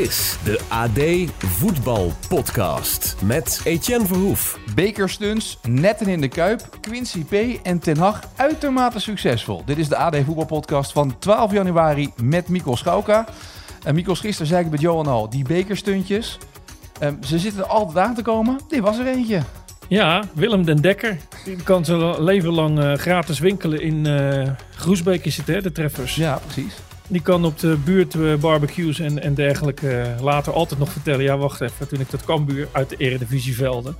Is de AD Voetbal Podcast met Etienne Verhoef. Bekerstunts, netten in de Kuip, Quincy P. en Ten Hag uitermate succesvol. Dit is de AD Voetbalpodcast van 12 januari met Mikos Schauka. En Mikos, gisteren zei ik met Johan al, die bekerstuntjes, ehm, ze zitten er altijd aan te komen. Dit was er eentje. Ja, Willem den Dekker. Die kan zijn leven lang eh, gratis winkelen in eh Groesbeek is het hè, de treffers. Ja, precies. Die kan op de buurt eh, barbecues en, en dergelijke eh, later altijd nog vertellen. Ja, wacht even, toen ik dat Cambuur uit de Eredivisievelden.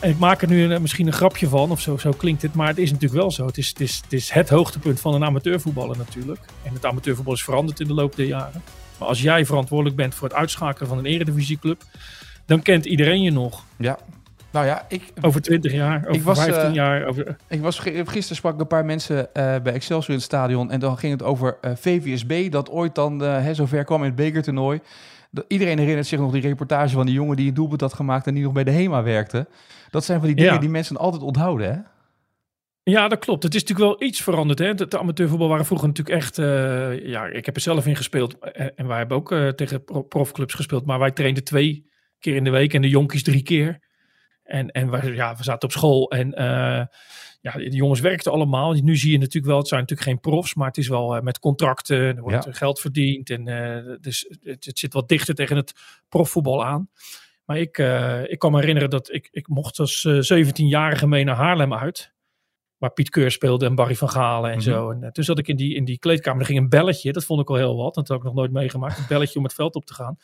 En ik maak er nu een- misschien een grapje van, of zo, zo klinkt het. Maar het is natuurlijk wel zo. Het is, het, is, het is het hoogtepunt van een amateurvoetballer natuurlijk. En het amateurvoetbal is veranderd in de loop der jaren. Maar als jij verantwoordelijk bent voor het uitschakelen van een Eredivisieclub... dan kent iedereen je nog. Ja. Nou ja, ik, Over 20 jaar, over Ik was, 15 eh, jaar. Over, ik was, gisteren sprak ik een paar mensen eh, bij Excelsior in het stadion. En dan ging het over eh, VVSB, dat ooit dan eh, hè, zover kwam in het bekertoernooi. Iedereen herinnert zich nog die reportage van die jongen die een doelpunt had gemaakt en die nog bij de HEMA werkte. Dat zijn van die dingen Ja. die mensen altijd onthouden, hè? Ja, dat klopt. Het is natuurlijk wel iets veranderd. Hè? De, de amateurvoetbal waren vroeger natuurlijk echt... eh, ja, ik heb er zelf in gespeeld. En, en wij hebben ook eh, tegen pro- profclubs gespeeld. Maar wij trainden twee keer in de week en de jonkies drie keer. En, en wij, ja, we zaten op school en eh, ja, de jongens werkten allemaal. Nu zie je natuurlijk wel, het zijn natuurlijk geen profs, maar het is wel eh, met contracten. Er wordt Ja. geld verdiend en eh, dus het, het zit wat dichter tegen het profvoetbal aan. Maar ik, ik kan me herinneren dat ik, ik mocht als eh 17-jarige mee naar Haarlem uit. Waar Piet Keur speelde en Barry van Galen en Mhm. zo. En eh, toen zat ik in die, in die kleedkamer. Er ging een belletje. Dat vond ik al heel wat. Dat had ik nog nooit meegemaakt. Een belletje om het veld op te gaan.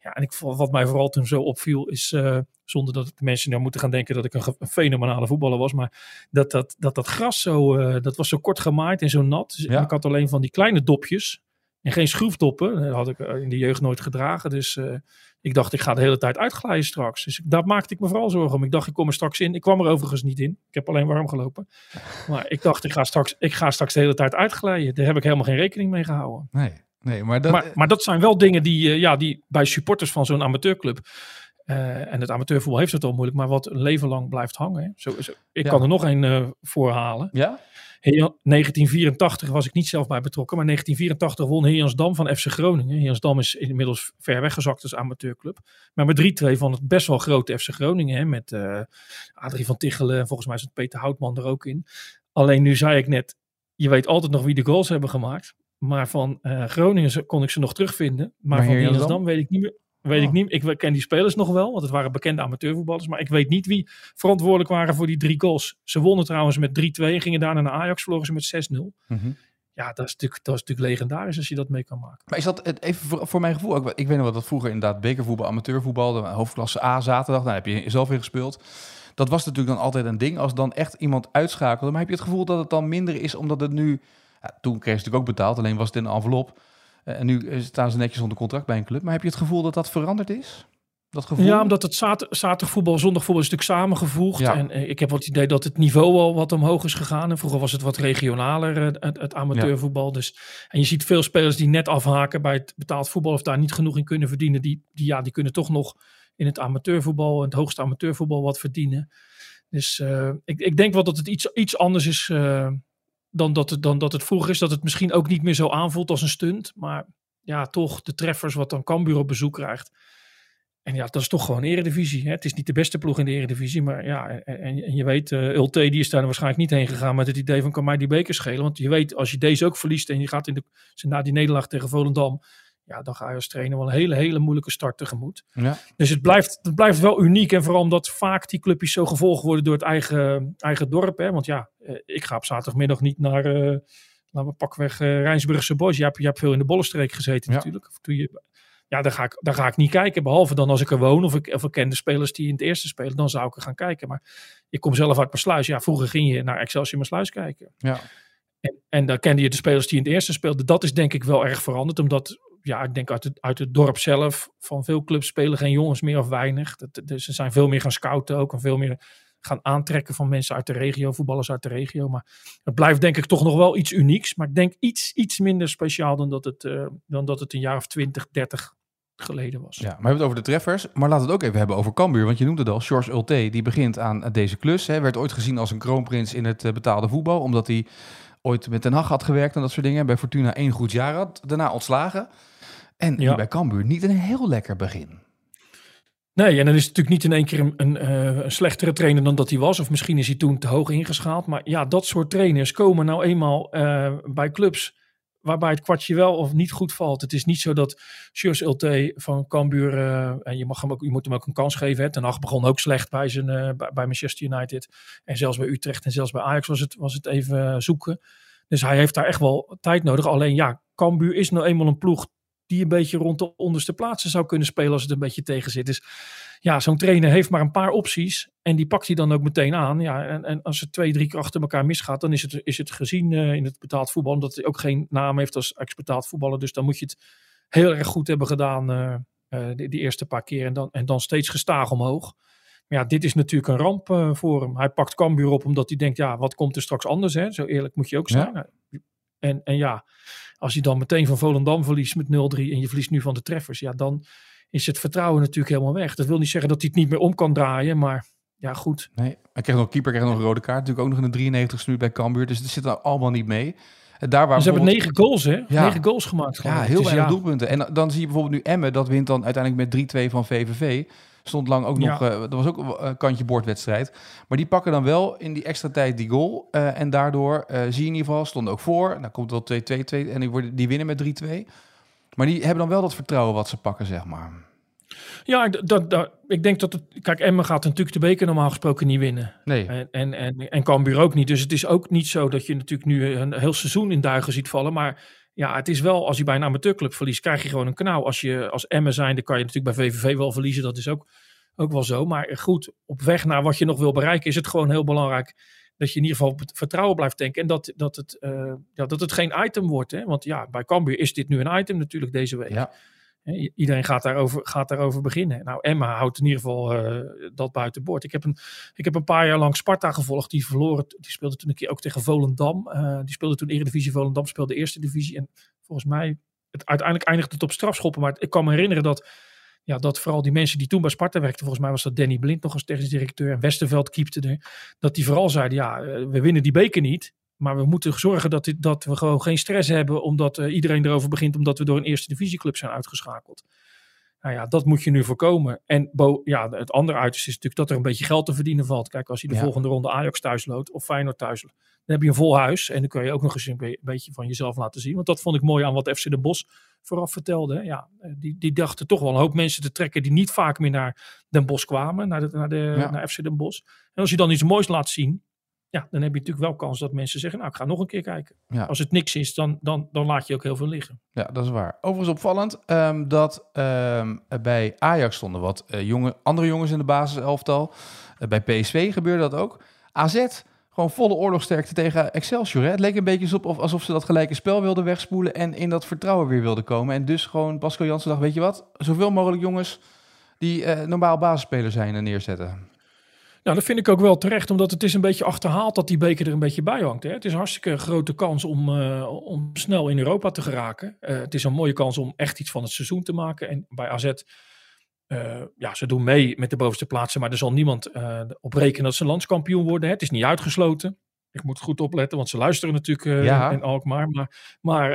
Ja, en ik, wat mij vooral toen zo opviel is... eh, zonder dat de mensen nou moeten gaan denken dat ik een, fenomenale voetballer was. Maar dat dat, dat, dat gras zo... eh, dat was zo kort gemaaid en zo nat. Dus Ja. Ik had alleen van die kleine dopjes. En geen schroefdoppen. Dat had ik in de jeugd nooit gedragen. Dus ik dacht, ik ga de hele tijd uitglijden straks. Dus daar maakte ik me vooral zorgen om. Ik dacht, ik kom er straks in. Ik kwam er overigens niet in. Ik heb alleen warm gelopen. Maar ik dacht, ik ga straks, ik ga straks de hele tijd uitglijden. Daar heb ik helemaal geen rekening mee gehouden. Nee, nee maar dat... maar, maar dat zijn wel dingen die, eh, ja, die bij supporters van zo'n amateurclub... eh, en het amateurvoetbal heeft het al moeilijk, maar wat een leven lang blijft hangen. Hè. Zo, zo, ik Ja. kan er nog een eh voorhalen. ja? Heer- 1984 was ik niet zelf bij betrokken, maar 1984 won Heerjansdam van FC Groningen. Heerjansdam is inmiddels ver weggezakt als amateurclub. Maar met 3-2 van het best wel grote FC Groningen. Hè, met eh Adrie van Tichelen en volgens mij zit Peter Houtman er ook in. Alleen nu zei ik net, je weet altijd nog wie de goals hebben gemaakt. Maar van eh, Groningen kon ik ze nog terugvinden. Maar, Maar van? Heerjansdam weet ik niet meer. Weet Oh. ik, niet, ik ken die spelers nog wel, want het waren bekende amateurvoetballers. Maar ik weet niet wie verantwoordelijk waren voor die drie goals. Ze wonnen trouwens met 3-2 en gingen daarna naar Ajax, verloren ze met 6-0. Mhm. Ja, dat is, natuurlijk, dat is natuurlijk legendarisch als je dat mee kan maken. Maar is dat het, even voor, voor mijn gevoel? ook- Ik weet nog wel dat vroeger inderdaad bekervoetbal, amateurvoetbal, de hoofdklasse A zaterdag, daar heb je zelf in gespeeld. Dat was natuurlijk dan altijd een ding als dan echt iemand uitschakelde. Maar heb je het gevoel dat het dan minder is omdat het nu... Ja, toen kreeg ze natuurlijk ook betaald, alleen was het in een envelop. Eh, en nu eh, staan ze netjes onder contract bij een club. Maar heb je het gevoel dat dat veranderd is? Dat gevoel? Ja, omdat het zat- zaterdagvoetbal, zondagvoetbal is natuurlijk samengevoegd. Ja. En eh, ik heb wel het idee dat het niveau al wat omhoog is gegaan. En vroeger was het wat regionaler, het, het amateurvoetbal. Dus, en je ziet veel spelers die net afhaken bij het betaald voetbal of daar niet genoeg in kunnen verdienen. Die, die, ja, die kunnen toch nog in het amateurvoetbal, in het hoogste amateurvoetbal wat verdienen. Dus ik, ik denk wel dat het iets, iets anders is dan, dat het, dan dat het vroeger is. Dat het misschien ook niet meer zo aanvoelt als een stunt. Maar ja, toch de treffers wat dan Cambuur op bezoek krijgt. En ja, dat is toch gewoon eredivisie. Hè? Het is niet de beste ploeg in de eredivisie. Maar ja, en, en, je weet, eh Ulte die is daar waarschijnlijk niet heen gegaan met het idee van kan mij die beker schelen. Want je weet, als je deze ook verliest en je gaat in de, na die nederlaag tegen Volendam. Ja, dan ga je als trainer wel een hele, hele moeilijke start tegemoet. Ja. Dus het blijft, het blijft wel uniek. En vooral omdat vaak die clubjes zo gevolgd worden door het eigen, eigen dorp. Hè? Want ja, eh, ik ga op zaterdagmiddag niet naar, eh laten we pakweg, eh Rijnsburgse Bos. Je hebt, je hebt veel in de Bollenstreek gezeten Ja. natuurlijk. Toen je, ja, daar ga, ik, daar ga ik niet kijken. Behalve dan als ik er woon of ik, of ik ken de spelers die in het eerste spelen. Dan zou ik er gaan kijken. Maar ik kom zelf uit Maassluis. Ja, vroeger ging je naar Excelsior Maassluis kijken. Ja. En, en dan kende je de spelers die in het eerste speelden. Dat is denk ik wel erg veranderd. Omdat, ja, ik denk uit het, uit het dorp zelf, van veel clubs spelen geen jongens meer of weinig. Dat, dus ze zijn veel meer gaan scouten ook. En veel meer gaan aantrekken van mensen uit de regio, voetballers uit de regio. Maar het blijft denk ik toch nog wel iets unieks. Maar ik denk iets, iets minder speciaal dan dat het, uh, dan dat het een jaar of 20, 30 geleden was. Ja, maar we hebben het over de treffers. Maar laten we het ook even hebben over Cambuur. Want je noemde het al, George Ulte, die begint aan deze klus. Hè, werd ooit gezien als een kroonprins in het betaalde voetbal. Omdat hij ooit met Den Haag had gewerkt en dat soort dingen. Bij Fortuna één goed jaar had. Daarna ontslagen. En bij Cambuur niet een heel lekker begin. Nee, en dan is het natuurlijk niet in één keer een, een, eh, een, slechtere trainer dan dat hij was. Of misschien is hij toen te hoog ingeschaald. Maar ja, dat soort trainers komen nou eenmaal uh, bij clubs waarbij het kwartje wel of niet goed valt. Het is niet zo dat Sjurs Ulte van Cambuur, uh, en je, mag hem ook, je moet hem ook een kans geven. Hè. Ten Hag begon ook slecht bij, zijn, uh, bij, bij, Manchester United. En zelfs bij Utrecht en zelfs bij Ajax was het, was het even zoeken. Dus hij heeft daar echt wel tijd nodig. Alleen ja, Cambuur is nou eenmaal een ploeg die een beetje rond de onderste plaatsen zou kunnen spelen als het een beetje tegen zit. Dus ja, zo'n trainer heeft maar een paar opties en die pakt hij dan ook meteen aan. Ja, en, en als het twee, drie keer achter elkaar misgaat, dan is het, is het gezien uh, in het betaald voetbal, omdat hij ook geen naam heeft als ex-betaald voetballer. Dus dan moet je het heel erg goed hebben gedaan uh, uh, die, die, eerste paar keer en dan, en dan steeds gestaag omhoog. Maar ja, dit is natuurlijk een ramp voor hem. Hij pakt Cambuur op omdat hij denkt, ja, wat komt er straks anders? Hè? Zo eerlijk moet je ook zijn. Ja. En, en ja, als je dan meteen van Volendam verliest met 0-3 en je verliest nu van de treffers, ja, dan is het vertrouwen natuurlijk helemaal weg. Dat wil niet zeggen dat hij het niet meer om kan draaien, maar ja, goed. Nee, hij kreeg nog keeper, kreeg nog een rode kaart. Natuurlijk ook nog in de 93 minuut bij Cambuur, dus het zit er allemaal niet mee. Daar waar ze hebben negen goals, hè? Ja. Negen goals gemaakt. Gewoon. Ja, heel weinig doelpunten. En dan zie je bijvoorbeeld nu Emmen, dat wint dan uiteindelijk met 3-2 van VVV. Stond lang ook nog, uh, dat was ook een kantje bordwedstrijd. Maar die pakken dan wel in die extra tijd die goal. Uh, en daardoor uh, zie je in ieder geval, stonden ook voor. Dan komt het wel 2-2 en die, worden, die winnen met 3-2. Maar die hebben dan wel dat vertrouwen wat ze pakken, zeg maar. Ja, dat, dat, ik denk dat het. Kijk, Emma gaat natuurlijk de beker normaal gesproken niet winnen. Nee. En, en, en, en Cambuur ook niet. Dus het is ook niet zo dat je natuurlijk nu een heel seizoen in duigen ziet vallen. Maar ja, het is wel, als je bij een amateurclub verliest, krijg je gewoon een kanaal. Als je als Emmen zijnde kan je natuurlijk bij VVV wel verliezen. Dat is ook, ook wel zo. Maar goed, op weg naar wat je nog wil bereiken, is het gewoon heel belangrijk dat je in ieder geval vertrouwen blijft denken. En dat, dat, het, uh, ja, dat het geen item wordt. Hè? Want ja, bij Cambuur is dit nu een item natuurlijk deze week. Ja. Iedereen gaat daarover, gaat daarover beginnen. Nou, Emma houdt in ieder geval uh, dat buiten boord. Ik heb, een, ik heb een paar jaar lang Sparta gevolgd. Die verloren, die speelde toen een keer ook tegen Volendam. Uh, die speelde toen Eredivisie. Volendam speelde de Eerste Divisie. En volgens mij, het, uiteindelijk eindigde het op strafschoppen. Maar ik kan me herinneren dat, ja, dat vooral die mensen die toen bij Sparta werkten. Volgens mij was dat Danny Blind nog als technisch directeur. En Westerveld keepte er. Dat die vooral zeiden, ja, eh, we winnen die beker niet. Maar we moeten zorgen dat, dit, dat we gewoon geen stress hebben, omdat uh, iedereen erover begint, omdat we door een eerste divisieclub zijn uitgeschakeld. Nou ja, dat moet je nu voorkomen. En bo, ja, het andere uiterste is natuurlijk dat er een beetje geld te verdienen valt. Kijk, als je de ja. volgende ronde Ajax thuis loopt of Feyenoord thuis dan heb je een vol huis. En dan kun je ook nog eens een be beetje van jezelf laten zien. Want dat vond ik mooi aan wat FC de Bos vooraf vertelde. Ja, die, die dachten toch wel een hoop mensen te trekken die niet vaak meer naar Den Bos kwamen, naar, de, naar, de, ja. naar FC Den Bos. En als je dan iets moois laat zien, ja, dan heb je natuurlijk wel kans dat mensen zeggen, nou ik ga nog een keer kijken. Ja. Als het niks is, dan, dan, dan laat je ook heel veel liggen. Ja, dat is waar. Overigens opvallend um, dat um, bij Ajax stonden wat uh, jonge, andere jongens in de basiselftal. Uh, bij PSV gebeurde dat ook. AZ, gewoon volle oorlogsterkte tegen Excelsior. Hè? Het leek een beetje op alsof ze dat gelijke spel wilden wegspoelen en in dat vertrouwen weer wilden komen. En dus gewoon Pascal Jansen dacht, weet je wat, zoveel mogelijk jongens die uh, normaal basisspeler zijn neerzetten. Nou, dat vind ik ook wel terecht, omdat het is een beetje achterhaald dat die beker er een beetje bij hangt. Hè? Het is een hartstikke grote kans om, uh, om snel in Europa te geraken. Uh, het is een mooie kans om echt iets van het seizoen te maken. En bij AZ, uh, ja, ze doen mee met de bovenste plaatsen, maar er zal niemand op rekenen dat ze landskampioen worden. Hè? Het is niet uitgesloten. Ik moet goed opletten, want ze luisteren natuurlijk ja. in Alkmaar. Maar, maar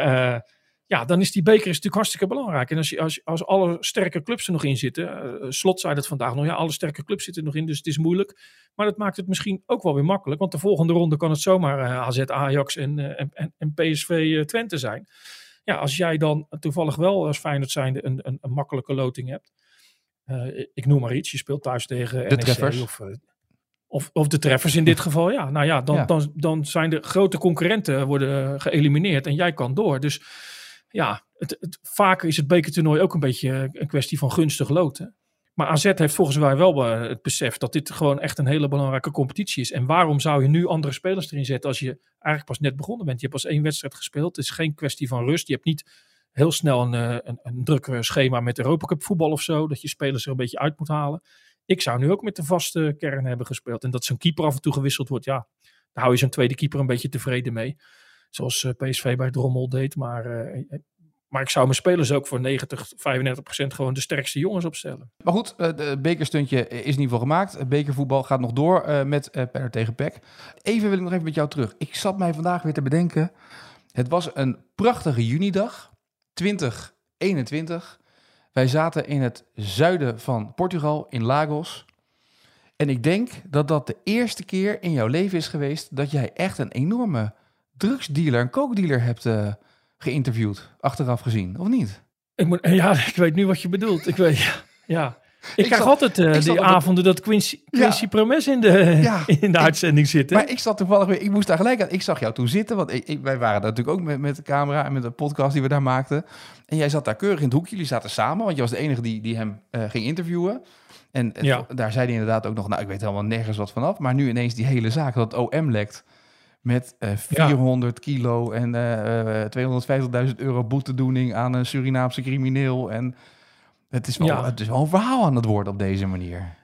ja, dan is die beker is natuurlijk hartstikke belangrijk. En als, je, als, als alle sterke clubs er nog in zitten, uh, Slot zei dat vandaag nog, ja, alle sterke clubs zitten er nog in, dus het is moeilijk. Maar dat maakt het misschien ook wel weer makkelijk, want de volgende ronde kan het zomaar uh, AZ, Ajax en, uh, en, en, PSV Twente zijn. Ja, als jij dan toevallig wel als Feyenoord zijnde een, een, een makkelijke loting hebt, ik noem maar iets, je speelt thuis tegen de NEC of... Of, of de treffers in dit geval, ja. Nou ja dan, ja. Dan, dan zijn de grote concurrenten worden geëlimineerd en jij kan door. Dus ja, het, het, vaak is het bekertoernooi ook een beetje een kwestie van gunstig loten. Maar AZ heeft volgens mij wel het besef dat dit gewoon echt een hele belangrijke competitie is. En waarom zou je nu andere spelers erin zetten als je eigenlijk pas net begonnen bent? Je hebt pas één wedstrijd gespeeld. Het is geen kwestie van rust. Je hebt niet heel snel een, een, een druk schema met Europa Cup voetbal of zo. Dat je spelers er een beetje uit moet halen. ik zou nu ook met de vaste kern hebben gespeeld. En dat zo'n keeper af en toe gewisseld wordt, ja, daar hou je zo'n tweede keeper een beetje tevreden mee. Zoals uh, PSV bij Drommel deed. Maar, uh, maar ik zou mijn spelers ook voor 90, 35 procent gewoon de sterkste jongens opstellen. Maar goed, het bekerstuntje is in ieder geval gemaakt. Bekervoetbal gaat nog door met uh, tegen Pek. Even wil ik nog even met jou terug. Ik zat mij vandaag weer te bedenken. Het was een prachtige junidag, 2021. Wij zaten in het zuiden van Portugal, in Lagos. En ik denk dat dat de eerste keer in jouw leven is geweest dat jij echt een enorme drugsdealer, een kookdealer hebt uh, geïnterviewd, achteraf gezien, of niet? Ik moet, ja, ik weet nu wat je bedoelt. Ik weet, ja. ja. Ik, ik krijg altijd uh, die avonden dat Quincy, Quincy ja. Promes in de, ja. in de uitzending zit. Maar ik zat toevallig weer, ik moest daar gelijk aan. Ik zag jou toen zitten, want ik, wij waren natuurlijk ook met, met de camera en met de podcast die we daar maakten. En jij zat daar keurig in het hoekje, jullie zaten samen, want je was de enige die, die hem uh, ging interviewen. En ja. daar zei hij inderdaad ook nog, nou ik weet helemaal nergens wat vanaf. Maar nu ineens die hele zaak, dat OM lekt met uh, 400 ja. kilo en uh, 250.000 euro boetedoening aan een Surinaamse crimineel. En het is, wel, ja. het is wel een verhaal aan het worden op deze manier.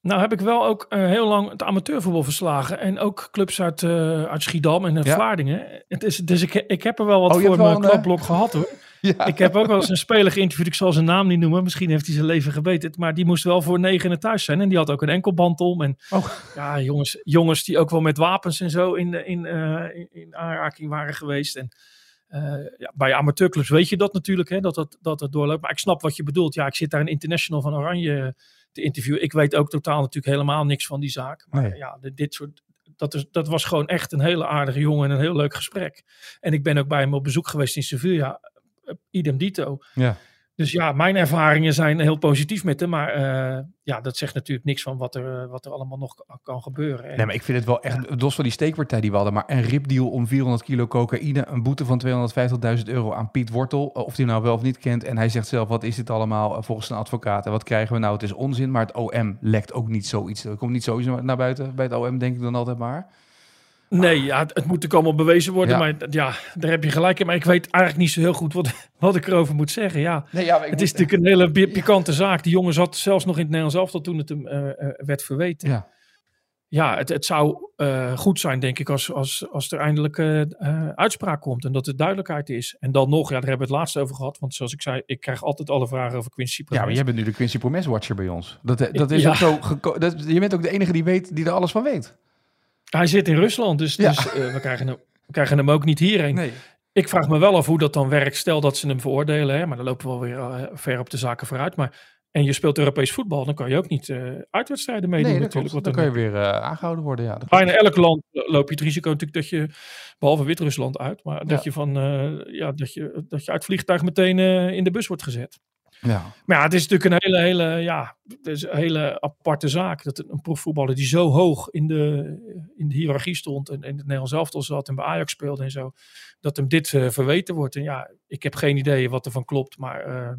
Nou heb ik wel ook uh, heel lang het amateurvoetbal verslagen. En ook clubs uit, uit Schiedam en ja. Vlaardingen. Het is, dus ik, ik heb er wel wat oh, voor mijn klapblok gehad hoor. Ja. Ik heb ook wel eens een speler geïnterviewd. Ik zal zijn naam niet noemen. Misschien heeft hij zijn leven gebeten. Maar die moest wel voor negen in thuis zijn. En die had ook een enkelband om. En oh. ja, jongens, jongens die ook wel met wapens en zo in, in, uh, in, in aanraking waren geweest. En uh, ja, bij amateurclubs weet je dat natuurlijk, hè, dat, dat, dat het doorloopt. Maar ik snap wat je bedoelt. Ja, ik zit daar een international van Oranje te interviewen. Ik weet ook totaal natuurlijk helemaal niks van die zaak. Maar nee. ja, dit soort, dat, is, dat was gewoon echt een hele aardige jongen en een heel leuk gesprek. En ik ben ook bij hem op bezoek geweest in Sevilla. Idem dito. Ja. Dus ja, mijn ervaringen zijn heel positief met hem. Maar uh, ja, dat zegt natuurlijk niks van wat er, uh, wat er allemaal nog kan gebeuren. En, nee, maar ik vind het wel echt, los van die steekpartij die we hadden, maar een ripdeal om 400 kilo cocaïne, een boete van 250.000 euro aan Piet Wortel, of die nou wel of niet kent. En hij zegt zelf, wat is dit allemaal volgens een advocaat? En wat krijgen we nou? Het is onzin, maar het OM lekt ook niet zoiets. Er komt niet sowieso naar buiten bij het OM, denk ik dan altijd maar. Nee, ja, het, het moet ook allemaal bewezen worden. Ja. Maar ja, daar heb je gelijk in. Maar ik weet eigenlijk niet zo heel goed wat, wat ik erover moet zeggen. Ja, nee, ja het is natuurlijk een hele pikante ja. zaak. Die jongen zat zelfs nog in het Nederlands elftal toen het hem uh, uh, werd verweten. Ja, ja het, het zou uh, goed zijn, denk ik, als, als, als er eindelijk uitspraak komt. En dat er duidelijkheid is. En dan nog, ja, daar hebben we het laatst over gehad. Want zoals ik zei, ik krijg altijd alle vragen over Quincy Promes. Ja, maar jij bent nu de Quincy Promes watcher bij ons. Dat, dat is ook zo... Dat, je bent ook de enige die weet, die er alles van weet. Hij zit in Rusland, dus, ja. dus uh, we, krijgen hem, we krijgen hem ook niet hierheen. Nee. Ik vraag me wel af hoe dat dan werkt. Stel dat ze hem veroordelen, hè, maar dan lopen we alweer uh, ver op de zaken vooruit. Maar, en je speelt Europees voetbal, dan kan je ook niet uh, uitwedstrijden meedoen nee, natuurlijk. dan, dan kan je weer aangehouden worden, ja. Bijna elk land loop je het risico natuurlijk dat je, behalve Wit-Rusland uit, maar dat, ja. je van, ja, dat, je, dat je uit vliegtuig meteen in de bus wordt gezet. Ja. Maar ja, het is natuurlijk een hele, hele, ja, het is een hele aparte zaak. Dat een profvoetballer die zo hoog in de, in de hiërarchie stond en in het Nederlands elftal zat en bij Ajax speelde en zo, dat hem dit uh, verweten wordt. En ja, ik heb geen idee wat er van klopt, maar uh,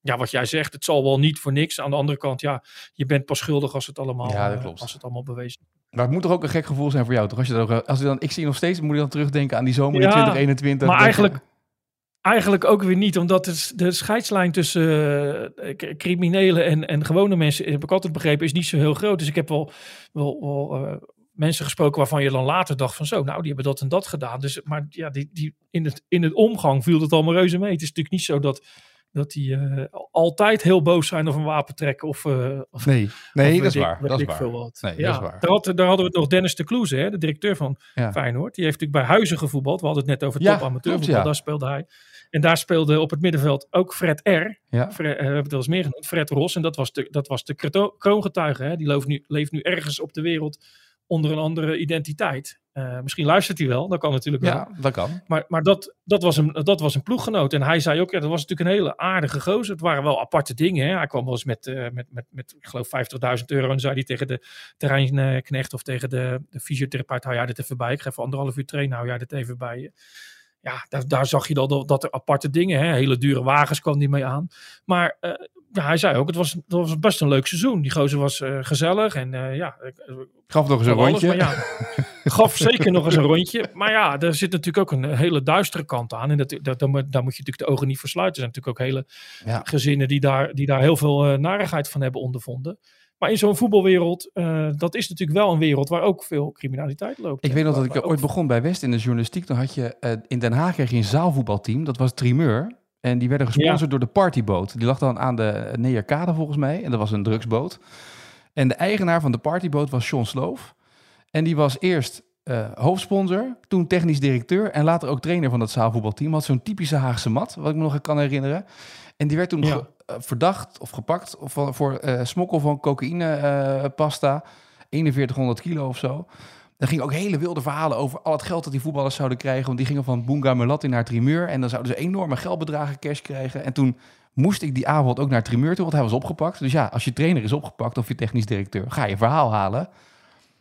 ja, wat jij zegt, het zal wel niet voor niks. Aan de andere kant, ja, je bent pas schuldig als het allemaal, ja, uh, als het allemaal bewezen maar het moet toch ook een gek gevoel zijn voor jou, toch? Als je, ook, als je dan, ik zie nog steeds, moet je dan terugdenken aan die zomer in ja, 2021. Maar eigenlijk, Eigenlijk ook weer niet, omdat het, de scheidslijn tussen uh, criminelen en, en gewone mensen, heb ik altijd begrepen, is niet zo heel groot. Dus ik heb wel, wel, wel uh, mensen gesproken waarvan je dan later dacht van zo, nou die hebben dat en dat gedaan. Dus, maar ja, die, die, in, het, in het omgang viel het allemaal reuze mee. Het is natuurlijk niet zo dat, dat die uh, altijd heel boos zijn of een wapen trekken. Of, uh, of nee, nee of, dat, is waar, dat is waar. Veel wat. Nee, ja, dat is waar. Daar, had, daar hadden we nog Dennis de Kloeze, hè, de directeur van ja. Feyenoord. Die heeft natuurlijk bij Huizen gevoetbald. We hadden het net over top amateurvoetbal. Ja. Daar speelde hij. En daar speelde op het middenveld ook Fred R. Ja. Fred, uh, we hebben het wel eens meer genoemd. Fred Ros. En dat was de, dat was de kroongetuige. Hè. Die leeft nu, leeft nu ergens op de wereld onder een andere identiteit. Uh, misschien luistert hij wel, dat kan natuurlijk wel. Ja, dat kan. Maar, maar dat, dat, was een, dat was een ploeggenoot. En hij zei ook, ja, dat was natuurlijk een hele aardige gozer. Het waren wel aparte dingen. Hè. Hij kwam wel eens met, uh, met, met, met ik geloof, 50.000 euro. En zei hij tegen de terreinknecht of tegen de, de fysiotherapeut, hou jij dit even bij. Ik ga even anderhalf uur trainen, hou jij dit even bij je. Ja, daar, daar zag je dat, dat er aparte dingen, hè. hele dure wagens kwam die mee aan. Maar uh, ja, hij zei ook, het was, het was best een leuk seizoen. Die gozer was uh, gezellig en uh, ja... Gaf nog eens een rondje. Ja, gaf zeker nog eens een rondje. Maar ja, er zit natuurlijk ook een hele duistere kant aan. En dat, dat, daar, moet je natuurlijk de ogen niet voor sluiten. Er zijn natuurlijk ook hele ja. gezinnen die daar, die daar heel veel uh, narigheid van hebben ondervonden. Maar in zo'n voetbalwereld, uh, dat is natuurlijk wel een wereld waar ook veel criminaliteit loopt. Ik weet nog dat ik ooit begon bij West in de journalistiek. Dan had je uh, in Den Haag kreeg je een zaalvoetbalteam. Dat was Trimeur. En die werden gesponsord door de Partyboot. Die lag dan aan de Neerkade volgens mij. En dat was een drugsboot. En de eigenaar van de Partyboot was John Sloof. En die was eerst uh, hoofdsponsor, toen technisch directeur en later ook trainer van dat zaalvoetbalteam. Had zo'n typische Haagse mat, wat ik me nog kan herinneren. En die werd toen ja. Eh, verdacht of gepakt voor, voor uh, smokkel van cocaïnepasta. Uh, 4100 kilo of zo. Er gingen ook hele wilde verhalen over al het geld dat die voetballers zouden krijgen. Want die gingen van Boonga Melatti naar Trimeur. En dan zouden ze enorme geldbedragen cash krijgen. En toen moest ik die avond ook naar Trimeur toe, want hij was opgepakt. Dus ja, als je trainer is opgepakt of je technisch directeur, ga je verhaal halen.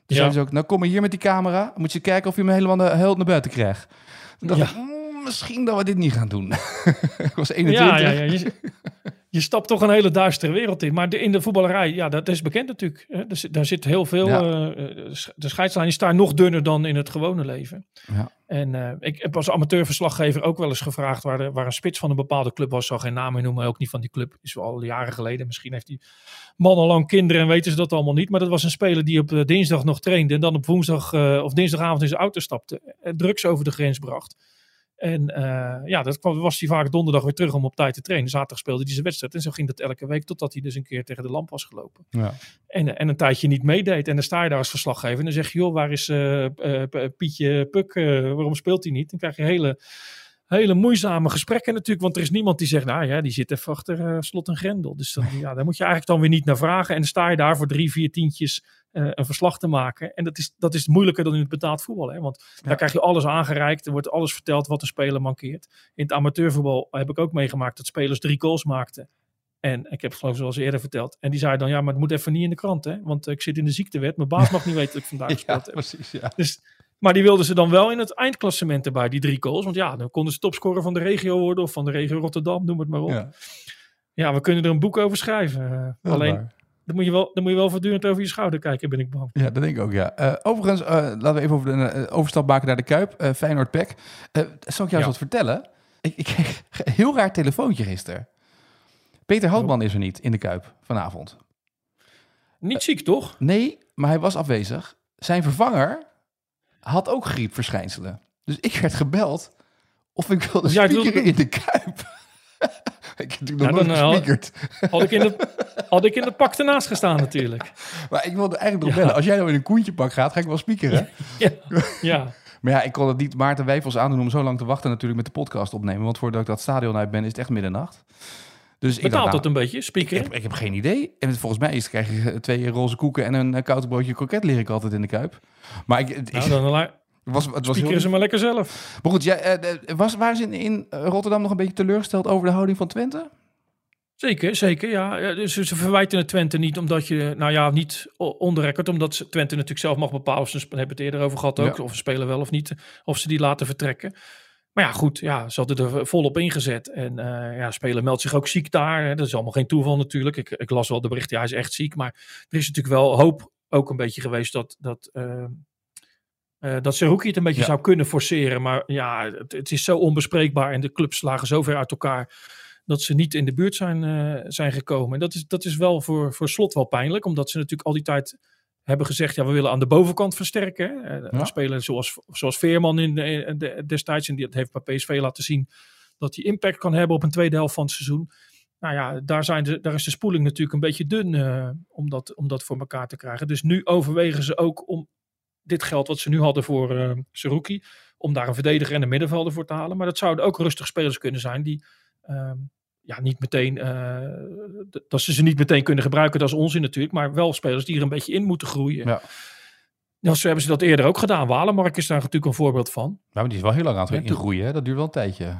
Dus ja. ze ook, nou kom je hier met die camera, moet je kijken of je me helemaal de held naar buiten krijgt. Dan dacht ik, mm, misschien dat we dit niet gaan doen. ik was 21. Ja, ja, ja. Je, je, stapt toch een hele duistere wereld in. Maar de, in de voetballerij, ja, dat is bekend natuurlijk. Hè? Dus, daar zit heel veel. Ja. Uh, de scheidslijn is daar nog dunner dan in het gewone leven. Ja. En uh, ik heb als amateurverslaggever ook wel eens gevraagd waar, de, waar een spits van een bepaalde club was. Zal geen naam meer noemen, ook niet van die club. Is wel al jaren geleden. Misschien heeft die man al lang kinderen en weten ze dat allemaal niet. Maar dat was een speler die op dinsdag nog trainde. En dan op woensdag of dinsdagavond in zijn auto stapte. En drugs over de grens bracht. En uh, ja, dat kwam, was hij vaak donderdag weer terug om op tijd te trainen. Zaterdag speelde hij zijn wedstrijd. En zo ging dat elke week totdat hij dus een keer tegen de lamp was gelopen. Ja. En, en een tijdje niet meedeed. En dan sta je daar als verslaggever en dan zeg je, joh, waar is uh, Pietje Puk? waarom speelt hij niet? Dan krijg je hele, hele moeizame gesprekken natuurlijk. Want er is niemand die zegt, nou ja, die zit even achter slot en grendel. Dus dan, ja, daar moet je eigenlijk dan weer niet naar vragen. En dan sta je daar voor drie, vier tientjes uh, een verslag te maken. En dat is, dat is moeilijker dan in het betaald voetbal. Hè? Want ja. daar krijg je alles aangereikt. Er wordt alles verteld wat de speler mankeert. In het amateurvoetbal heb ik ook meegemaakt dat spelers drie goals maakten. En ik heb het geloof ik zoals eerder verteld. En die zei dan, ja, maar het moet even niet in de krant. Hè? Want ik zit in de ziektewet. Mijn baas mag niet weten dat ik vandaag gespeeld heb. Precies, ja. Dus, maar die wilden ze dan wel in het eindklassement erbij, die drie goals. Want ja, dan konden ze topscorer van de regio worden. Of van de regio Rotterdam, noem het maar op. Ja, ja we kunnen er een boek over schrijven. Uh, alleen... Dan moet, je wel, dan moet je wel voortdurend over je schouder kijken, ben ik bang. Ja, dat denk ik ook, ja. Uh, overigens, uh, laten we even over de uh, overstap maken naar de Kuip. Feyenoord Pek. zal ik jou ja. eens wat vertellen? Ik, ik kreeg een heel raar telefoontje gisteren. Peter Houtman is er niet in de Kuip vanavond. Niet ziek, toch? Nee, maar hij was afwezig. Zijn vervanger had ook griepverschijnselen. Dus ik werd gebeld of ik wilde ja, spiekeren in de Kuip. ik heb natuurlijk nog nooit gespiekerd. Had ik, in de, had ik in de pak ernaast gestaan natuurlijk. Maar ik wilde eigenlijk nog bellen. Als jij nou in een koentjepak gaat, ga ik wel spiekeren. Ja. ja. Maar ja, ik kon het niet Maarten Wijfels aandoen om zo lang te wachten natuurlijk met de podcast opnemen. Want voordat ik dat stadion uit ben, is het echt middernacht. Dus Betaalt ik dacht, nou, dat een beetje, spiekeren? Ik heb, ik heb, geen idee. En volgens mij is, krijg je twee roze koeken en een koud broodje kroket, leer ik altijd in de Kuip. Maar ik... Nou, dan was, het was heel... ze maar lekker zelf. Maar goed, jij, uh, was, waren ze in, in Rotterdam nog een beetje teleurgesteld over de houding van Twente? Zeker, zeker, ja. Dus ze verwijten het Twente niet omdat je, nou ja, niet onderrekkerd, omdat Twente natuurlijk zelf mag bepalen of ze, hebben het eerder over gehad ook, ja. of ze spelen wel of niet, of ze die laten vertrekken. Maar ja, goed, ja, ze hadden er volop ingezet. En uh, ja, speler meldt zich ook ziek daar. Hè. Dat is allemaal geen toeval natuurlijk. Ik, ik las wel de bericht, ja, hij is echt ziek. Maar er is natuurlijk wel hoop ook een beetje geweest dat, dat uh, uh, dat Seruki het een beetje ja. zou kunnen forceren. Maar ja, het, het, is zo onbespreekbaar en de clubs lagen zo ver uit elkaar dat ze niet in de buurt zijn, uh, zijn gekomen. En dat is, dat is wel voor, voor slot wel pijnlijk, omdat ze natuurlijk al die tijd hebben gezegd, ja, we willen aan de bovenkant versterken. Ja. Spelen zoals, zoals Veerman in de, de, destijds, en die heeft bij PSV laten zien dat hij impact kan hebben op een tweede helft van het seizoen. Nou ja, daar, zijn de, daar is de spoeling natuurlijk een beetje dun uh, om, dat, om dat voor elkaar te krijgen. Dus nu overwegen ze ook om dit geld wat ze nu hadden voor uh, Seruki, om daar een verdediger en een middenvelder voor te halen. Maar dat zouden ook rustig spelers kunnen zijn die uh, ja, niet meteen, uh, dat ze ze niet meteen kunnen gebruiken, dat is onzin natuurlijk, maar wel spelers die er een beetje in moeten groeien. Ja. Nou, zo hebben ze dat eerder ook gedaan. Walemark is daar natuurlijk een voorbeeld van. Nou, maar die is wel heel lang aan het ingroeien, hè? dat duurt wel een tijdje.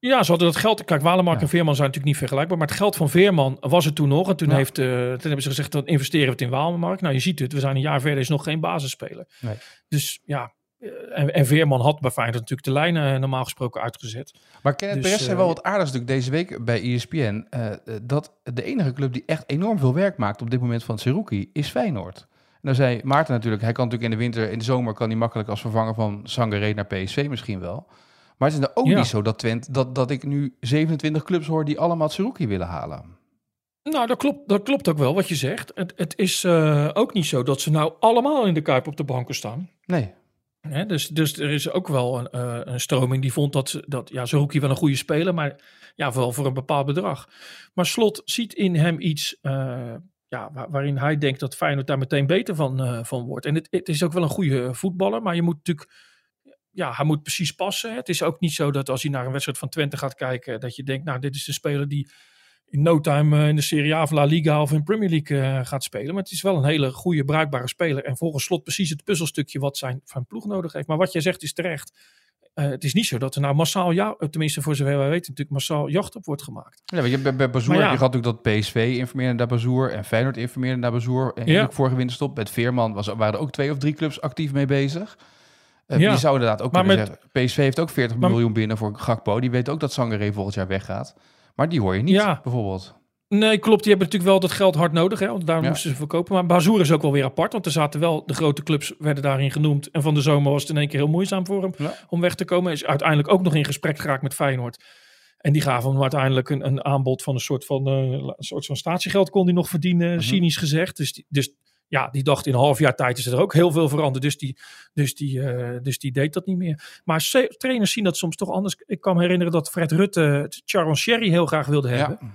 Ja, ze hadden dat geld. Kijk, Walemark ja. en Veerman zijn natuurlijk niet vergelijkbaar. Maar het geld van Veerman was er toen nog. En toen, ja. heeft, uh, toen hebben ze gezegd, dan investeren we het in Walemark. Nou, je ziet het. We zijn een jaar verder, is nog geen basisspeler. Nee. Dus ja, en, en, Veerman had bij Feyenoord natuurlijk de lijnen eh, normaal gesproken uitgezet. Maar Kenneth dus, Perez zei wel wat aardigs natuurlijk deze week bij ESPN. Uh, dat de enige club die echt enorm veel werk maakt op dit moment van Seruki is Feyenoord. En dan zei Maarten natuurlijk, hij kan natuurlijk in de winter, in de zomer kan hij makkelijk als vervanger van Sangaré naar PSV misschien wel. Maar het is nou ook ja. niet zo dat Twente, dat, dat ik nu 27 clubs hoor die allemaal Tsuruki willen halen. Nou, dat klopt, dat klopt ook wel wat je zegt. Het, het is uh, ook niet zo dat ze nou allemaal in de Kuip op de banken staan. Nee. Dus, dus er is ook wel een, uh, een stroming die vond dat, dat ja, Zerouki wel een goede speler, maar ja, wel voor een bepaald bedrag. Maar Slot ziet in hem iets uh, ja, waar, waarin hij denkt dat Feyenoord daar meteen beter van, van wordt. En het, het is ook wel een goede voetballer, maar je moet natuurlijk ja, hij moet precies passen. Het is ook niet zo dat als hij naar een wedstrijd van Twente gaat kijken, dat je denkt, nou, dit is de speler die in no time eh, in de Serie A of La Liga of in Premier League uh, gaat spelen. Maar het is wel een hele goede, bruikbare speler. En volgens slot precies het puzzelstukje wat zijn van ploeg nodig heeft. Maar wat jij zegt is terecht. Uh, het is niet zo dat er nou massaal, ja, tenminste voor zover wij weten, natuurlijk massaal jacht op wordt gemaakt. Ja, je, bij, bij Bazoer, ja. je had natuurlijk dat PSV informeerde naar Bazoer en Feyenoord informeerde naar Bazoer. En ja. vorige winterstop met Veerman was, waren er ook twee of drie clubs actief mee bezig. Uh, ja. Die zou inderdaad ook maar kunnen met, zeggen, PSV heeft ook 40 maar, miljoen binnen voor Gakpo. Die weet ook dat Sangaré volgend jaar weggaat. Maar die hoor je niet, ja. bijvoorbeeld. Nee, klopt. Die hebben natuurlijk wel dat geld hard nodig. Hè, want daar ja. moesten ze verkopen. Maar Bazoer is ook wel weer apart. Want er zaten wel de grote clubs werden daarin genoemd. En van de zomer was het in één keer heel moeizaam voor hem ja. om weg te komen. Is uiteindelijk ook nog in gesprek geraakt met Feyenoord. En die gaven hem uiteindelijk een, een aanbod van een soort van, uh, een soort van statiegeld kon hij nog verdienen, -huh. cynisch gezegd. Dus, die, dus ja, die dacht in een half jaar tijd is er ook heel veel veranderd. Dus die, dus die, uh, dus die deed dat niet meer. Maar trainers zien dat soms toch anders. Ik kan me herinneren dat Fred Rutte Charon Sherry heel graag wilde hebben. Ja.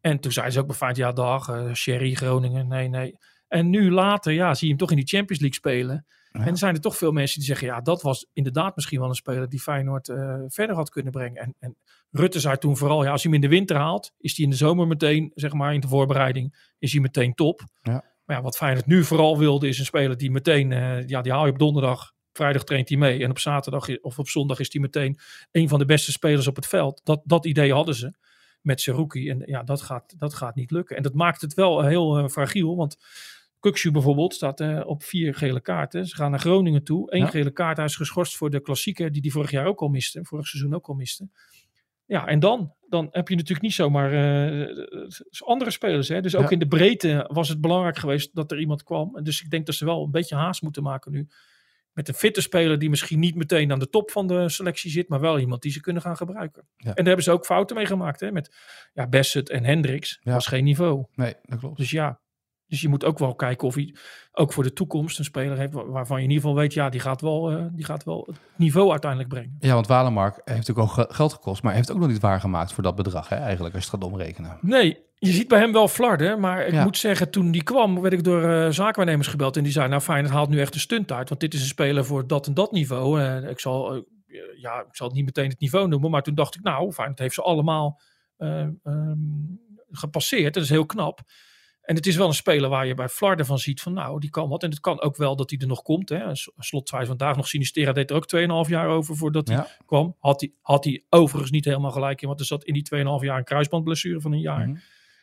En toen zei ze ook bij ja dag, uh, Sherry Groningen, nee, nee. En nu later, ja, zie je hem toch in die Champions League spelen. Ja. En er zijn er toch veel mensen die zeggen, ja, dat was inderdaad misschien wel een speler die Feyenoord uh, verder had kunnen brengen. En, en Rutte zei toen vooral, ja, als hij hem in de winter haalt, is hij in de zomer meteen, zeg maar, in de voorbereiding, is hij meteen top. Ja. Maar ja, wat Feyenoord nu vooral wilde, is een speler die meteen, uh, ja, die haal je op donderdag, vrijdag traint hij mee. En op zaterdag of op zondag is hij meteen een van de beste spelers op het veld. Dat, dat idee hadden ze met Seruki. En ja, dat gaat, dat gaat niet lukken. En dat maakt het wel heel uh, fragiel, want Kukshu bijvoorbeeld staat uh, op vier gele kaarten. Ze gaan naar Groningen toe. Eén ja. gele kaart, hij is geschorst voor de klassieker die die vorig jaar ook al miste. Vorig seizoen ook al miste. Ja, en dan? Dan heb je natuurlijk niet zomaar uh, andere spelers. Hè? Dus ook ja. in de breedte was het belangrijk geweest dat er iemand kwam. En dus ik denk dat ze wel een beetje haast moeten maken nu. Met een fitte speler die misschien niet meteen aan de top van de selectie zit. Maar wel iemand die ze kunnen gaan gebruiken. Ja. En daar hebben ze ook fouten mee gemaakt. Hè? Met ja, Bassett en Hendricks. Ja. was geen niveau. Nee, dat klopt. Dus ja, dus je moet ook wel kijken of hij ook voor de toekomst een speler heeft waarvan je in ieder geval weet, ja, die gaat wel, uh, die gaat wel het niveau uiteindelijk brengen. Ja, want Walemark heeft natuurlijk ook geld gekost, maar heeft ook nog niet waargemaakt voor dat bedrag, hè, eigenlijk, als je het gaat omrekenen. Nee, je ziet bij hem wel flarden, maar ik ja. moet zeggen, toen die kwam, werd ik door uh, zaakwaarnemers gebeld en die zei, nou fijn, het haalt nu echt een stunt uit, want dit is een speler voor dat en dat niveau. Uh, ik zal, ja, ik zal het niet meteen het niveau noemen, maar toen dacht ik, nou fijn, het heeft ze allemaal um, gepasseerd, dat is heel knap. En het is wel een speler waar je bij Flarden van ziet van nou, die kan wat. En het kan ook wel dat hij er nog komt. Hè. Slot zei vandaag nog, Sinistera deed er ook 2,5 jaar over voordat hij kwam. Had hij, had hij overigens niet helemaal gelijk in, want er zat in die 2,5 jaar een kruisbandblessure van een jaar. Mm -hmm.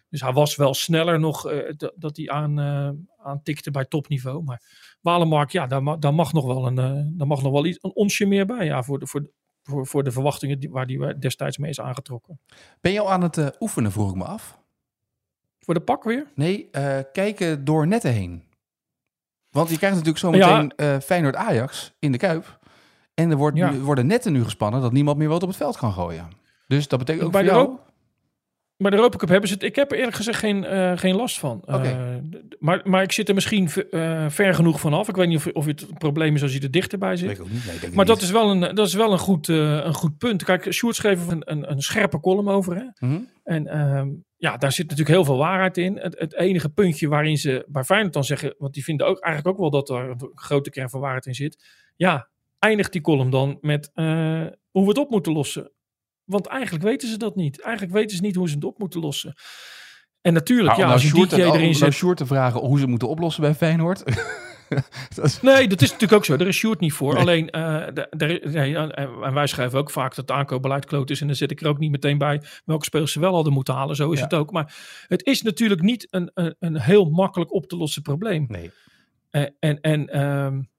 Dus hij was wel sneller nog uh, dat hij aan, uh, aan tikte bij topniveau. Maar Walemark, ja, daar, ma daar mag nog wel een, uh, daar mag nog wel iets, een onsje meer bij. Ja, voor de, voor, voor, voor de verwachtingen die, waar die destijds mee is aangetrokken. Ben je al aan het oefenen, vroeg ik me af? Voor de pak weer? Nee, uh, kijken door netten heen. Want je krijgt natuurlijk zometeen ja. uh, Feyenoord-Ajax in de Kuip. En er wordt ja. nu, worden netten nu gespannen dat niemand meer wat op het veld kan gooien. Dus dat betekent ook bij voor de jou... Maar de Europa Cup hebben ze het. Ik heb er eerlijk gezegd geen, uh, geen last van. Okay. Maar, maar ik zit er misschien ver genoeg vanaf. Ik weet niet of, of het een probleem is als je er dichterbij zit. Nee, nee, maar dat niet. is wel een, dat is wel een, goed, een goed punt. Kijk, Sjoerd schreef een, een, een scherpe column over. Hè? Mm -hmm. En ehm, ja, daar zit natuurlijk heel veel waarheid in. Het, het, enige puntje waarin ze bij Feyenoord dan zeggen... want die vinden ook eigenlijk ook wel dat er een grote kern van waarheid in zit. Ja, eindigt die column dan met hoe we het op moeten lossen. Want eigenlijk weten ze dat niet. Eigenlijk weten ze niet hoe ze het op moeten lossen. En natuurlijk, maar ja, nou als je DJ erin nou zet... Sjoerd te vragen hoe ze het moeten oplossen bij Feyenoord. dat is... Nee, dat is natuurlijk ook zo. Daar is Sjoerd niet voor. Nee. Alleen, uh, nee, en wij schrijven ook vaak dat het aankoopbeleid kloot is. En dan zit ik er ook niet meteen bij welke spelers ze wel hadden moeten halen. Zo is ja. het ook. Maar het is natuurlijk niet een, een, een heel makkelijk op te lossen probleem. Nee. Uh, en en um,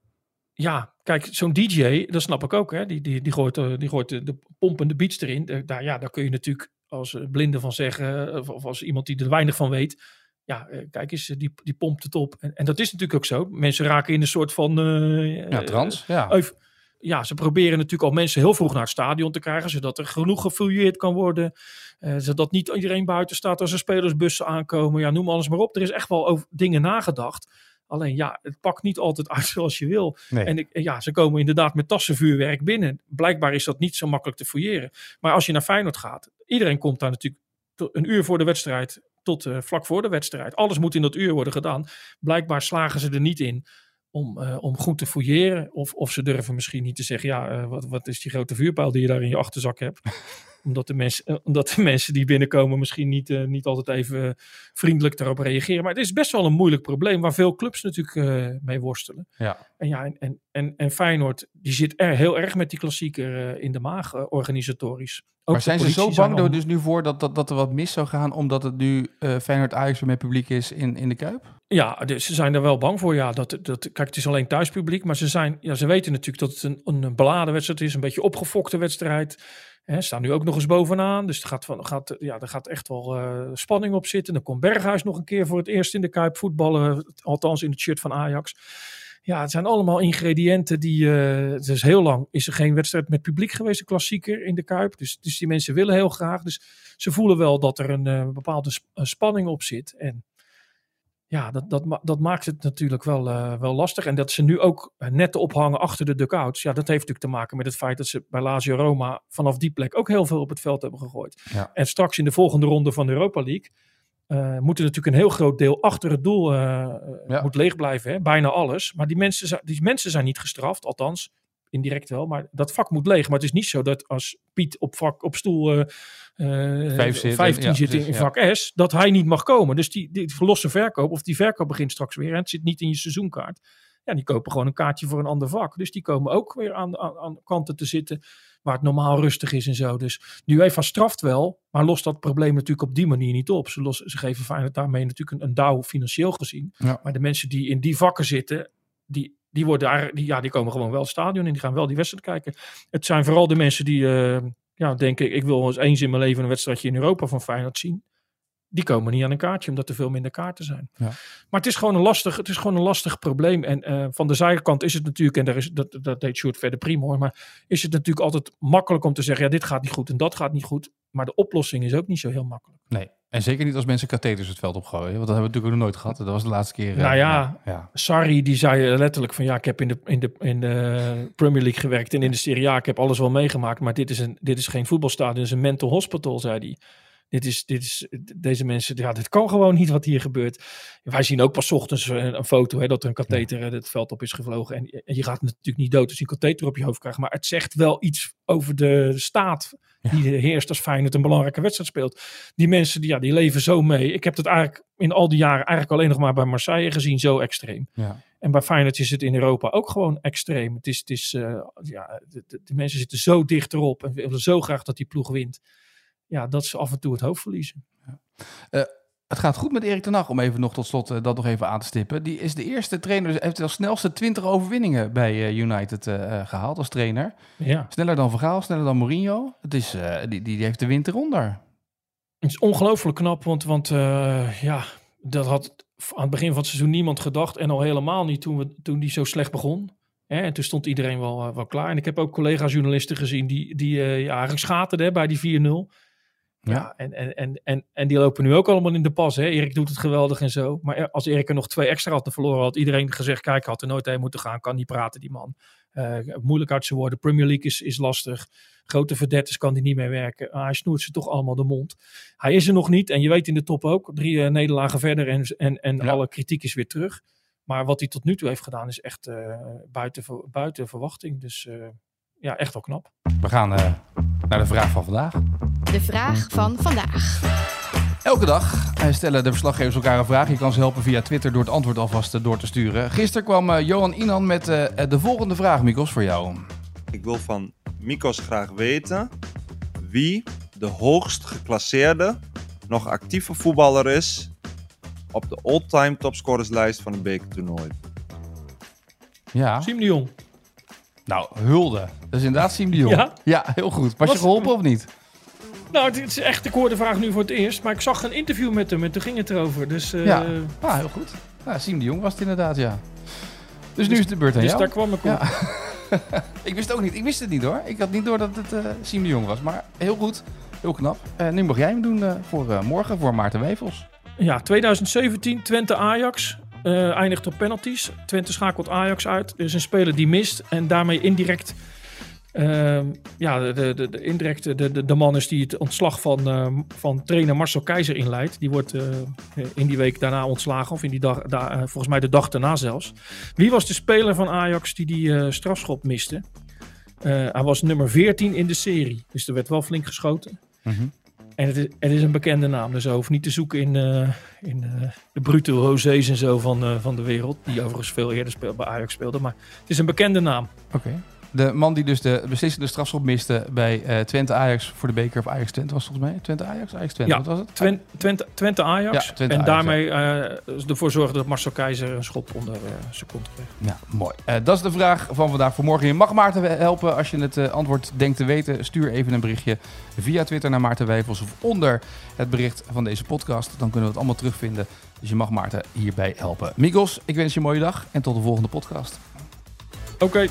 ja, kijk, zo'n DJ, dat snap ik ook. Hè? Die, die, die gooit, die gooit de, de pompende beats erin. Daar, ja, daar kun je natuurlijk als blinde van zeggen. Of als iemand die er weinig van weet ja, kijk eens, die, die pompt het op. En, en, dat is natuurlijk ook zo. Mensen raken in een soort van... Uh, ja, trans, ja. Ja, ze proberen natuurlijk al mensen heel vroeg naar het stadion te krijgen, zodat er genoeg gefouilleerd kan worden. Zodat niet iedereen buiten staat als er spelersbussen aankomen. Ja, noem alles maar op. Er is echt wel over dingen nagedacht. Alleen ja, het pakt niet altijd uit zoals je wil. En ik, ja, ze komen inderdaad met tassenvuurwerk binnen. Blijkbaar is dat niet zo makkelijk te fouilleren. Maar als je naar Feyenoord gaat, iedereen komt daar natuurlijk een uur voor de wedstrijd tot uh, vlak voor de wedstrijd. Alles moet in dat uur worden gedaan. Blijkbaar slagen ze er niet in om, uh, om goed te fouilleren. Of, of ze durven misschien niet te zeggen, ja, uh, wat, wat is die grote vuurpijl die je daar in je achterzak hebt? omdat, de mensen, omdat de mensen die binnenkomen misschien niet, uh, niet altijd even vriendelijk daarop reageren. Maar het is best wel een moeilijk probleem waar veel clubs natuurlijk mee worstelen. Ja. En, ja, en, en, en, en Feyenoord, die zit er heel erg met die klassieker in de maag organisatorisch. Ook maar zijn ze zo bang er dus nu voor dat, dat, dat er wat mis zou gaan, omdat het nu uh, Feyenoord Ajax met publiek is in, in de Kuip? Ja, dus ze zijn er wel bang voor. Ja, dat, dat, kijk, het is alleen thuispubliek, maar ze, zijn, ja, ze weten natuurlijk dat het een, een beladen wedstrijd is, een beetje opgefokte wedstrijd. Hè, staan nu ook nog eens bovenaan, dus er gaat, gaat, ja, gaat echt wel uh, spanning op zitten. Dan komt Berghuis nog een keer voor het eerst in de Kuip voetballen, althans in het shirt van Ajax. Ja, het zijn allemaal ingrediënten die. Uh, dus heel lang is er geen wedstrijd met publiek geweest, een klassieker in de Kuip. Dus, dus die mensen willen heel graag. Dus ze voelen wel dat er een uh, bepaalde sp spanning op zit. En ja, dat, dat, dat maakt het natuurlijk wel, uh, wel lastig. En dat ze nu ook net ophangen achter de dugouts. Ja, dat heeft natuurlijk te maken met het feit dat ze bij Lazio Roma vanaf die plek ook heel veel op het veld hebben gegooid. Ja. En straks in de volgende ronde van de Europa League. Uh, moet er natuurlijk een heel groot deel achter het doel uh, ja. moet leeg blijven. Hè? Bijna alles. Maar die mensen, die mensen zijn niet gestraft, althans indirect wel. Maar dat vak moet leeg. Maar het is niet zo dat als Piet op, vak, op stoel uh, Vijf zit, 15 ja, zit precies, in ja. vak S, dat hij niet mag komen. Dus die, die losse verkoop, of die verkoop begint straks weer. En het zit niet in je seizoenkaart. Ja, die kopen gewoon een kaartje voor een ander vak. Dus die komen ook weer aan, aan, aan kanten te zitten waar het normaal rustig is en zo. Dus de UEFA straft wel, maar lost dat probleem natuurlijk op die manier niet op. Ze, los, ze geven Feyenoord daarmee natuurlijk een, een douw financieel gezien. Ja. Maar de mensen die in die vakken zitten, die, die, worden daar, die, ja, die komen gewoon wel het stadion in. Die gaan wel die wedstrijd kijken. Het zijn vooral de mensen die uh, ja, denken, ik wil eens eens in mijn leven een wedstrijdje in Europa van Feyenoord zien. Die komen niet aan een kaartje, omdat er veel minder kaarten zijn. Ja. Maar het is gewoon een lastig, het is gewoon een lastig probleem. En uh, van de zijkant is het natuurlijk, en daar is, dat, dat deed Sjoerd verder prima hoor, maar is het natuurlijk altijd makkelijk om te zeggen, ja, dit gaat niet goed en dat gaat niet goed. Maar de oplossing is ook niet zo heel makkelijk. Nee, en zeker niet als mensen katheters het veld opgooien. Want dat hebben we natuurlijk nog nooit gehad. Dat was de laatste keer. Nou uh, ja, ja. Sarri die zei letterlijk van ja, ik heb in de, in, de, in de Premier League gewerkt en in de Serie A, ik heb alles wel meegemaakt, maar dit is, een, dit is geen voetbalstadion, dit is een mental hospital, zei hij. Dit is, dit is, deze mensen, ja, dit kan gewoon niet wat hier gebeurt. Wij zien ook pas ochtends een, een foto hè, dat er een katheter ja. het veld op is gevlogen. En, en, je gaat natuurlijk niet dood als je een katheter op je hoofd krijgt. Maar het zegt wel iets over de staat die ja. heerst als Feyenoord een belangrijke wedstrijd speelt. Die mensen, die, ja, die leven zo mee. Ik heb het eigenlijk in al die jaren eigenlijk alleen nog maar bij Marseille gezien, zo extreem. Ja. En bij Feyenoord is het in Europa ook gewoon extreem. Het is, het is uh, ja, de, de, de, mensen zitten zo dicht erop en willen zo graag dat die ploeg wint ja, dat ze af en toe het hoofd verliezen. Ja. Uh, het gaat goed met Erik ten Hag, om even nog tot slot uh, dat nog even aan te stippen. Die is de eerste trainer, dus heeft als snelste 20 overwinningen bij uh, United gehaald als trainer. Ja. Sneller dan Vergaal, sneller dan Mourinho. Het is, die, die heeft de winter onder. Het is ongelooflijk knap, want, want ja, dat had aan het begin van het seizoen niemand gedacht. En al helemaal niet toen, we, toen die zo slecht begon. Hè, en toen stond iedereen wel, wel klaar. En ik heb ook collega-journalisten gezien die, die ja, eigenlijk schaterden bij die 4-0. Ja, ja en, en, en, en, en die lopen nu ook allemaal in de pas. Hè? Erik doet het geweldig en zo. Maar als Erik er nog twee extra had te verloren, had iedereen gezegd: Kijk, had er nooit heen moeten gaan. Kan niet praten, die man. Uh, moeilijk uit zijn woorden. Premier League is, is lastig. Grote verdettes kan hij niet meer werken. Uh, hij snoert ze toch allemaal de mond. Hij is er nog niet. En je weet in de top ook. Drie uh, nederlagen verder en, en, en ja. alle kritiek is weer terug. Maar wat hij tot nu toe heeft gedaan is echt buiten, buiten verwachting. Dus ja, echt wel knap. We gaan naar de vraag van vandaag. De vraag van vandaag. Elke dag stellen de verslaggevers elkaar een vraag. Je kan ze helpen via Twitter door het antwoord alvast door te sturen. Gisteren kwam Johan Inan met de volgende vraag, Mikos, voor jou. Ik wil van Mikos graag weten wie de hoogst geclasseerde, nog actieve voetballer is op de all-time topscorerslijst van het bekertoernooi. Ja. Siem de Jong. Nou, hulde. Dat is inderdaad Siem de Jong. Ja? Ja, heel goed. Was, Was je geholpen of niet? Nou, het is echt, ik hoor de vraag nu voor het eerst, maar ik zag een interview met hem en toen ging het erover. Dus, uh, ja, ah, heel goed. Nou, Siem de Jong was het inderdaad, ja. Dus nu is de beurt aan dus jou. daar kwam ik op. Ja. ik wist het ook niet. Ik wist het niet hoor. Ik had niet door dat het uh, Siem de Jong was. Maar heel goed. Heel knap. Uh, nu mag jij hem doen uh, voor morgen, voor Maarten Wevels. Ja, 2017 Twente Ajax. eindigt op penalties. Twente schakelt Ajax uit. Er is een speler die mist. En daarmee indirect Ehm, ja, de, de, de, indirect de, de, de, man is die het ontslag van, uh, van trainer Marcel Keizer inleidt. Die wordt uh, in die week daarna ontslagen, of in die dag, da, uh, volgens mij de dag daarna zelfs. Wie was de speler van Ajax die die strafschop miste? hij was nummer 14 in de serie, dus er werd wel flink geschoten. Mm -hmm. En het is, het is, een bekende naam, dus je hoeft niet te zoeken in, in de brute rosés en zo van, van de wereld. Die overigens veel eerder speel, bij Ajax speelde, maar het is een bekende naam. Oké. De man die dus de beslissende strafschop miste bij uh, Twente Ajax voor de beker of Ajax Twente was volgens mij. Twente Ajax, Ajax Twente, ja, wat was het? Twente, Twente, Twente Ajax. Ja, Twente en Ajax, daarmee uh, ervoor zorgen dat Marcel Keizer een schop onder uh, zijn kont kreeg. Ja, mooi. dat is de vraag van vandaag voor morgen. Je mag Maarten helpen als je het antwoord denkt te weten. Stuur even een berichtje via Twitter naar Maarten Wijfels of onder het bericht van deze podcast. Dan kunnen we het allemaal terugvinden. Dus je mag Maarten hierbij helpen. Migos, ik wens je een mooie dag en tot de volgende podcast. Oké. Okay.